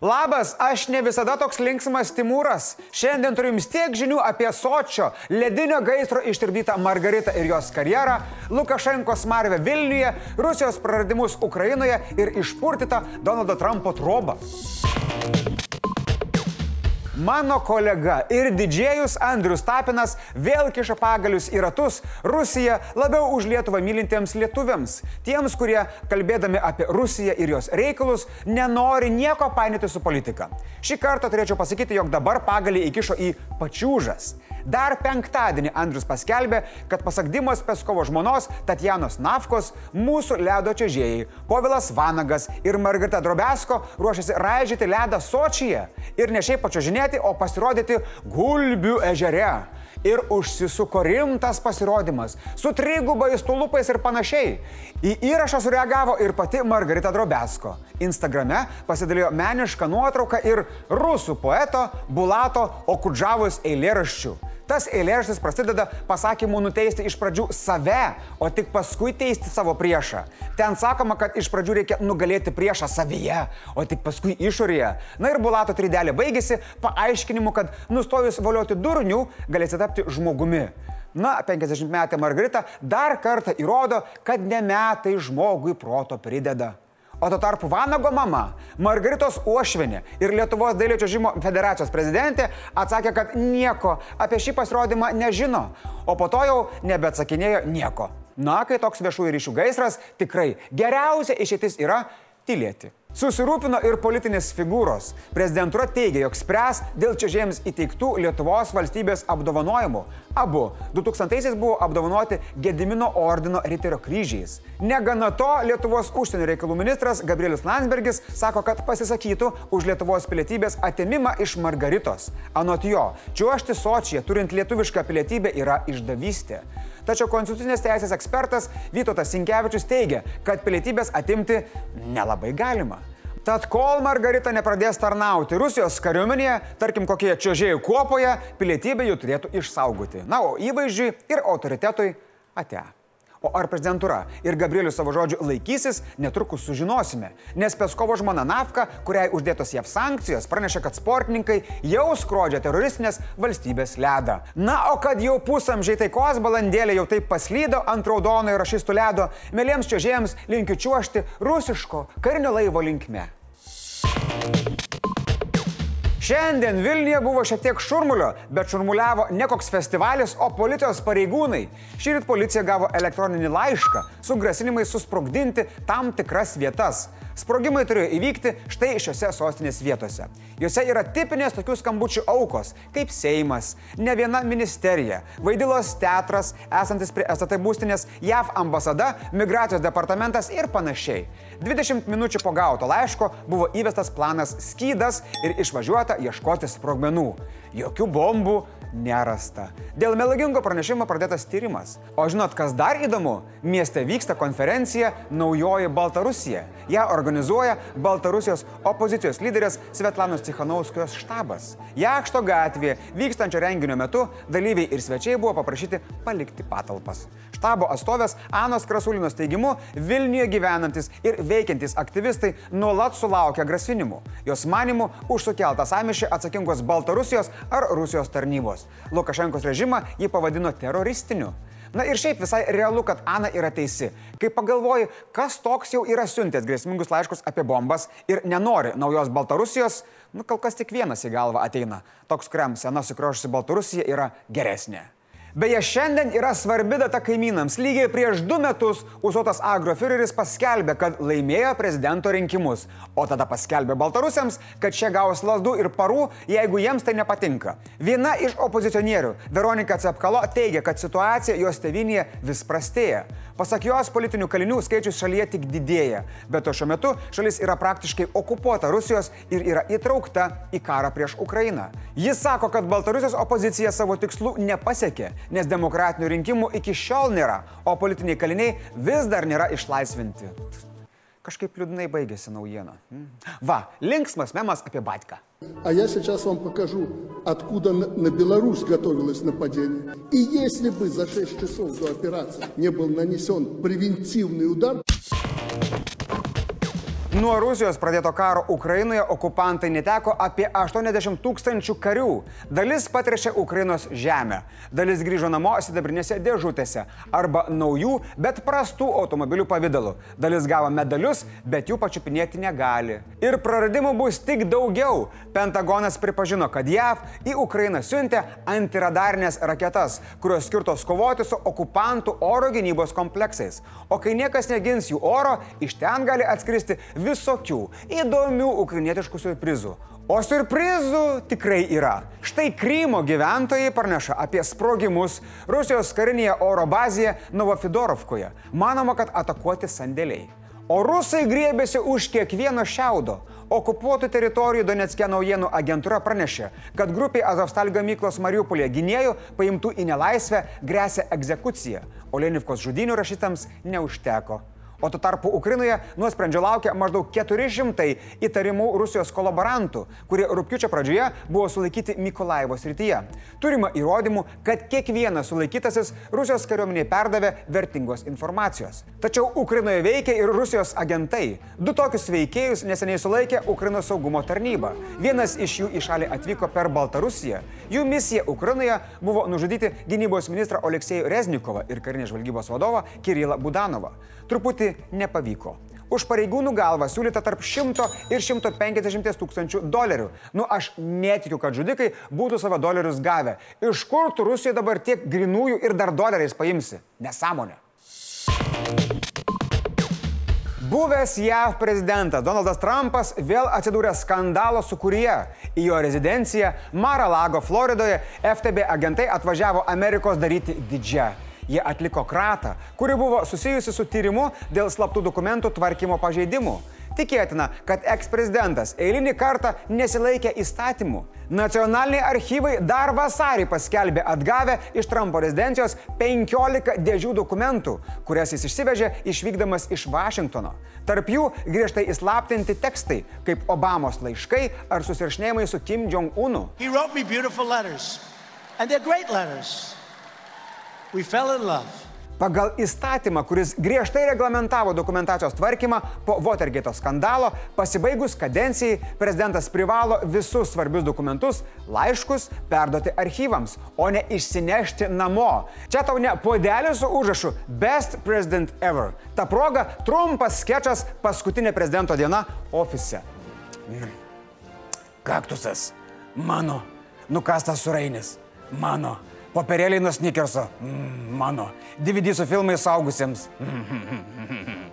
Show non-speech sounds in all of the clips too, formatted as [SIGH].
Labas, aš ne visada toks linksmas Timūras. Šiandien turiu jums tiek žinių apie Sočio, ledinio gaisro ištirpdytą Margaritą ir jos karjerą, Lukašenkos marvę Vilniuje, Rusijos praradimus Ukrainoje ir išpurtytą Donaldo Trumpo trobą. Mano kolega ir didžėjus Andrius Tapinas vėl kiša pagalius į ratus Rusiją labiau už Lietuvą mylintiems lietuviams. Tiems, kurie kalbėdami apie Rusiją ir jos reikalus nenori nieko painėti su politika. Šį kartą turėčiau pasakyti, jog dabar pagalį įkišo į pačiūžas. Dar penktadienį Andrius paskelbė, kad pasak Dimos Peskovo žmonos Tatjanos Nafkos mūsų ledo čiažėjai Povilas Vanagas ir Margarita Drobesko ruošiasi raižyti ledą Sočyje ir ne šiaip pačiuožinėti, o pasirodyti Gulbių ežere. Ir užsisuko rimtas pasirodymas su trigubais tulupais ir panašiai. Į įrašą sureagavo ir pati Margarita Drobesko. Instagrame pasidalijo menišką nuotrauką ir rusų poeto Bulato Okudžavos eilėraščių. Tas eilėraštis prasideda pasakymu nuteisti iš pradžių save, o tik paskui teisti savo priešą. Ten sakoma, kad iš pradžių reikia nugalėti priešą savyje, o tik paskui išorėje. Na ir Bulato tridelė baigėsi paaiškinimu, kad nustojus valioti durnių galėsi tapti žmogumi. Na, 50 metė Margarita dar kartą įrodo, kad ne metai žmogui proto prideda. O tuo tarpu Vanago mama, Margaritos Uošvinė ir Lietuvos dailio čiažimo federacijos prezidentė atsakė, kad nieko apie šį pasirodymą nežino, o po to jau nebeatsakinėjo nieko. Na, kai toks viešųjų ryšių gaisras, tikrai geriausia išeitis yra tylėti. Susirūpino ir politinės figūros. Prezidentūra teigia, jog spręs dėl čia žiems įteiktų Lietuvos valstybės apdovanojimų. Abu 2000-aisiais buvo apdovanoti Gedimino ordino Riterio kryžiais. Negana to, Lietuvos užsienio reikalų ministras Gabrielius Landsbergis sako, kad pasisakytų už Lietuvos pilietybės atimimą iš Margaritos. Anot jo, čiuošti Sočyje turint lietuvišką pilietybę yra išdavystė. Tačiau konstitucinės teisės ekspertas Vytautas Sinkevičius teigia, kad pilietybės atimti nelabai galima. Tad kol Margarita nepradės tarnauti Rusijos kariuomenėje, tarkim kokie čiožėjų kuopoje, pilietybę jų turėtų išsaugoti. Na, o įvaizdžiui ir autoritetui ate. O ar prezidentūra ir Gabrielius savo žodžių laikysis, netrukus sužinosime. Nes Peskovo žmona Nafka, kuriai uždėtos JAV sankcijos, pranešė, kad sportininkai jau skrodžia teroristinės valstybės ledą. Na, o kad jau pusamžiai taikos balandėlė jau taip paslydo ant raudonojo rašystų ledo, mėlyms čiažėjams linkiu čiuošti rusiško karinio laivo linkme. Thank you. Šiandien Vilniuje buvo šiek tiek šurmulio, bet šurmuliavo ne koks festivalis, o policijos pareigūnai. Šįryt policija gavo elektroninį laišką su grasinimais susprogdinti tam tikras vietas. Sprogimai turėjo įvykti štai šiuose sostinės vietose. Juose yra tipinės tokių skambučių aukos, kaip Seimas, ne viena ministerija, Vaidilos teatras, esantis prie SAT būstinės, JAV ambasada, migracijos departamentas ir panašiai. 20 minučių po gauto laiško buvo įvestas planas skydas ir išvažiuota ieškoti sprogmenų. Jokių bombų, nerasta. Dėl melagingo pranešimo pradėtas tyrimas. O žinot, kas dar įdomu? Mieste vyksta konferencija Naujoji Baltarusija. Ja organizuoja Baltarusijos opozicijos lyderės Svetlanos Cichanauskijos štabas. Jakšto gatvėje vykstančio renginio metu dalyviai ir svečiai buvo paprašyti palikti patalpas. Štabo atstovės Anos Krasulinos teigimu, Vilniuje gyvenantis ir veikiantis aktyvistai nuolat sulaukia grasinimų. Jos manimų už sukeltą samišį atsakingos Baltarusijos ar Rusijos tarnybos. Lukašenkos režimą ji pavadino teroristiniu. Na ir šiaip visai realu, kad Ana yra teisi. Kai pagalvoji, kas toks jau yra siuntęs grėsmingus laiškus apie bombas ir nenori naujos Baltarusijos, nu kol kas tik vienas į galvą ateina. Toks, kuriam sena sukrošusi Baltarusija yra geresnė. Beje, šiandien yra svarbi data kaimynams. Lygiai prieš du metus Usotas agrofiureris paskelbė, kad laimėjo prezidento rinkimus, o tada paskelbė baltarusiams, kad šie gaus lasdų ir parų, jeigu jiems tai nepatinka. Viena iš opozicionierių, Veronika Cepkalo, teigia, kad situacija jos tevinėje vis prastėja. Pasak jos, politinių kalinių skaičius šalyje tik didėja, bet to šiuo metu šalis yra praktiškai okupuota Rusijos ir yra įtraukta į karą prieš Ukrainą. Jis sako, kad Baltarusijos opozicija savo tikslų nepasiekė, nes demokratinių rinkimų iki šiol nėra, o politiniai kaliniai vis dar nėra išlaisvinti. Kažkaip liūdnai baigėsi naujiena. Va, linksmas memas apie Batką. А я сейчас вам покажу, откуда на, на Беларусь готовилось нападение. И если бы за 6 часов до операции не был нанесен превентивный удар... Nuo Rusijos pradėto karo Ukrainoje okupantai neteko apie 80 tūkstančių karių. Dalis patrešė Ukrainos žemę, dalis grįžo namo sidabrinėse dėžutėse arba naujų, bet prastų automobilių pavydalu. Dalis gavo medalius, bet jų pačiupinėti negali. Ir praradimų bus tik daugiau. Pentagonas pripažino, kad JAV į Ukrainą siuntė antiradarnės raketas, kurios skirtos kovoti su okupantų oro gynybos kompleksais. O kai niekas negins jų oro, iš ten gali atskristi visokių įdomių ukrainietiškų surprizų. O surprizų tikrai yra. Štai Krymo gyventojai praneša apie sprogimus Rusijos karinėje oro bazėje Novofidorovkoje. Manoma, kad atakuoti sandėliai. O rusai griebėsi už kiekvieno šiaudo. Okupuotų teritorijų Donetskė naujienų agentūra pranešė, kad grupiai Azovstal gamyklos Mariupolė gynėjų paimtų į nelaisvę grėsia egzekucija, o Lenivkos žudinių rašytams neužteko. O tuo tarpu Ukrainoje nuosprendžio laukia maždaug 400 įtarimų Rusijos kolaborantų, kurie rūpiučio pradžioje buvo sulaikyti Mikolaivo srityje. Turima įrodymų, kad kiekvienas sulaikytasis Rusijos kariuomeniai perdavė vertingos informacijos. Tačiau Ukrainoje veikia ir Rusijos agentai. Du tokius veikėjus neseniai sulaikė Ukrainos saugumo tarnyba. Vienas iš jų į šalį atvyko per Baltarusiją. Jų misija Ukrainoje buvo nužudyti gynybos ministrą Oleksijų Reznikovą ir karinės žvalgybos vadovą Kirilą Budanovą. Truputį nepavyko. Už pareigūnų galvą siūlyta tarp 100 ir 150 tūkstančių dolerių. Nu, aš netikiu, kad žudikai būtų savo dolerius gavę. Iš kur tu Rusijoje dabar tiek grinųjų ir dar doleriais paimsi? Nesąmonė. Buvęs JAV prezidentas Donaldas Trumpas vėl atsidūrė skandalo sukūrėje. Į jo rezidenciją Mar-a-Lago, Floridoje FTB agentai atvažiavo Amerikos daryti didžią Jie atliko kratą, kuri buvo susijusi su tyrimu dėl slaptų dokumentų tvarkymo pažeidimų. Tikėtina, kad eksprezidentas eilinį kartą nesilaikė įstatymų. Nacionaliniai archyvai dar vasarį paskelbė atgavę iš Trumpo rezidencijos 15 dėžių dokumentų, kurias jis išsivežė išvykdamas iš Vašingtono. Tarp jų griežtai įslaptinti tekstai, kaip Obamos laiškai ar susirašinėjimai su Kim Jong-unu. And they're great letters. Pagal įstatymą, kuris griežtai reglamentavo dokumentacijos tvarkymą po Watergate skandalo, pasibaigus kadencijai prezidentas privalo visus svarbius dokumentus, laiškus perduoti archyvams, o ne išsinešti namo. Čia tau ne podelis su užrašu Best President Ever. Ta proga trumpas sketšas paskutinė prezidento diena ofise. Mm. Kaktusas. Mano. Nukastas surainis. Mano Popierėliai nuo snikerso. Mm, mano. DVD su filmais saugusiems. Mm,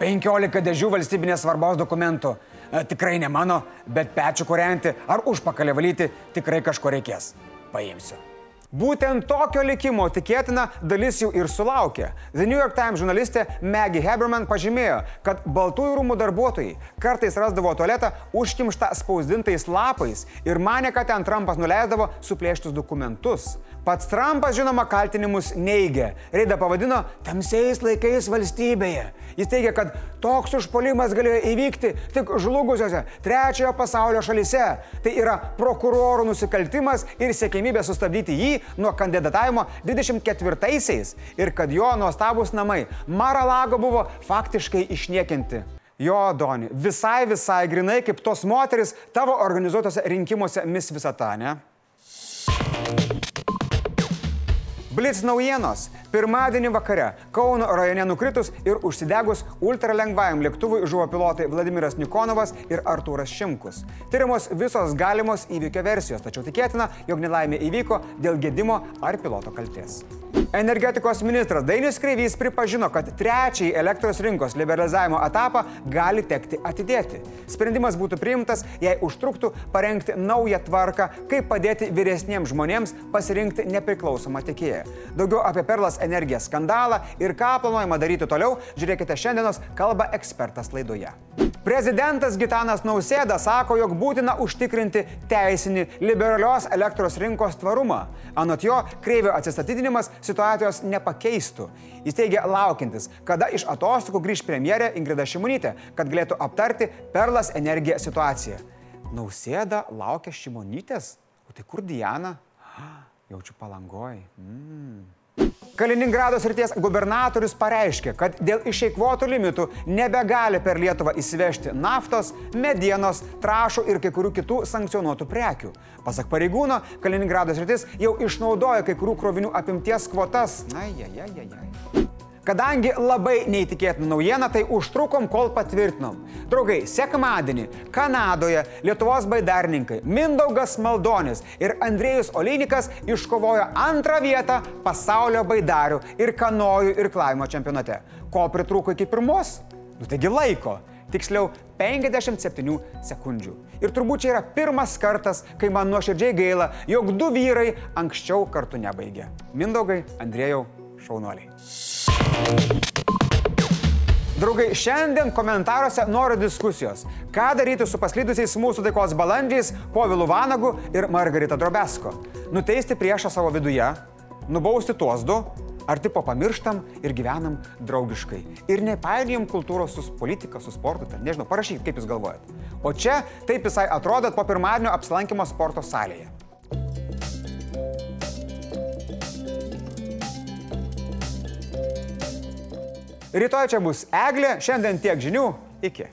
15 dėžių valstybinės svarbos dokumentų. E, tikrai ne mano, bet pečių kurianti ar užpakalį valyti tikrai kažko reikės. Paimsiu. Būtent tokio likimo tikėtina dalis jų ir sulaukė. The New York Times žurnalistė Maggie Haberman pažymėjo, kad Baltųjų rūmų darbuotojai kartais rasdavo tualetą užkimštą spausdintais lapais ir mane, kad ten Trumpas nuleisdavo suplėštus dokumentus. Pats Trumpas, žinoma, kaltinimus neigia. Reidą pavadino tamsiais laikais valstybėje. Jis teigia, kad toks užpolimas galėjo įvykti tik žlugusiose trečiojo pasaulio šalise. Tai yra prokurorų nusikaltimas ir siekimybė sustabdyti jį nuo kandidatavimo 24-aisiais ir kad jo nuostabus namai Maralago buvo faktiškai išniekinti. Jo, Doni, visai, visai grinai kaip tos moteris tavo organizuotose rinkimuose mis visata, ne? Blitz naujienos. Pirmadienį vakare Kauno rajone nukritus ir užsidegus ultralengvajam lėktuvui žuvo pilotai Vladimiras Nikonovas ir Artūras Šimkus. Tyrimos visos galimos įvykio versijos, tačiau tikėtina, jog nelaimė įvyko dėl gedimo ar piloto kalties. Energetikos ministras Dainis Kreivys pripažino, kad trečiąjį elektros rinkos liberalizavimo etapą gali tekti atidėti. Sprendimas būtų priimtas, jei užtruktų parengti naują tvarką, kaip padėti vyresniems žmonėms pasirinkti nepriklausomą tiekėją. Daugiau apie Perlas energiją skandalą ir ką planuojama daryti toliau, žiūrėkite šiandienos kalbą ekspertas laidoje. Prezidentas Gitanas Nausėda sako, jog būtina užtikrinti teisinį liberalios elektros rinkos tvarumą. Anot jo, kreivio atsistatydinimas situacijos nepakeistų. Jis teigia laukintis, kada iš atostogų grįž premjerė Ingrida Šimonytė, kad galėtų aptarti Perlas energiją situaciją. Nausėda laukia Šimonytės? O tai kur Diana? [GASPS] Jaučiu palangoj. Mm. Kaliningrado srities gubernatorius pareiškė, kad dėl išeikvotų limitų nebegali per Lietuvą įsivežti naftos, medienos, trašų ir kai kurių kitų sankcionuotų prekių. Pasak pareigūno, Kaliningrado sritis jau išnaudoja kai kurių krovinių apimties kvotas. Ai, ai, ai, ai, ai. Kadangi labai neįtikėtina naujiena, tai užtrukom, kol patvirtinom. Draugai, sekmadienį Kanadoje Lietuvos baidarninkai Mindaugas Maldonis ir Andrėjus Olynikas iškovojo antrą vietą pasaulio baidarių ir kanojų ir klavimo čempionate. Ko pritrūko iki pirmos? Nu taigi laiko. Tiksliau 57 sekundžių. Ir turbūt čia yra pirmas kartas, kai man nuoširdžiai gaila, jog du vyrai anksčiau kartu nebaigė. Mindaugai, Andrėjau, šaunuoliai. Draugai, šiandien komentaruose noriu diskusijos. Ką daryti su paslydusiais mūsų taikos balandžiais, Povilu Vanagu ir Margarita Drobesko? Nuteisti priešą savo viduje, nubausti tuos du, ar tipo pamirštam ir gyvenam draugiškai. Ir nepainijom kultūros su politika, su sportu, ten, nežinau, parašykit, kaip jūs galvojat. O čia taip visai atrodot po pirmadienio apsilankimo sporto salėje. Rytoj čia bus Eglė, šiandien tiek žinių, iki.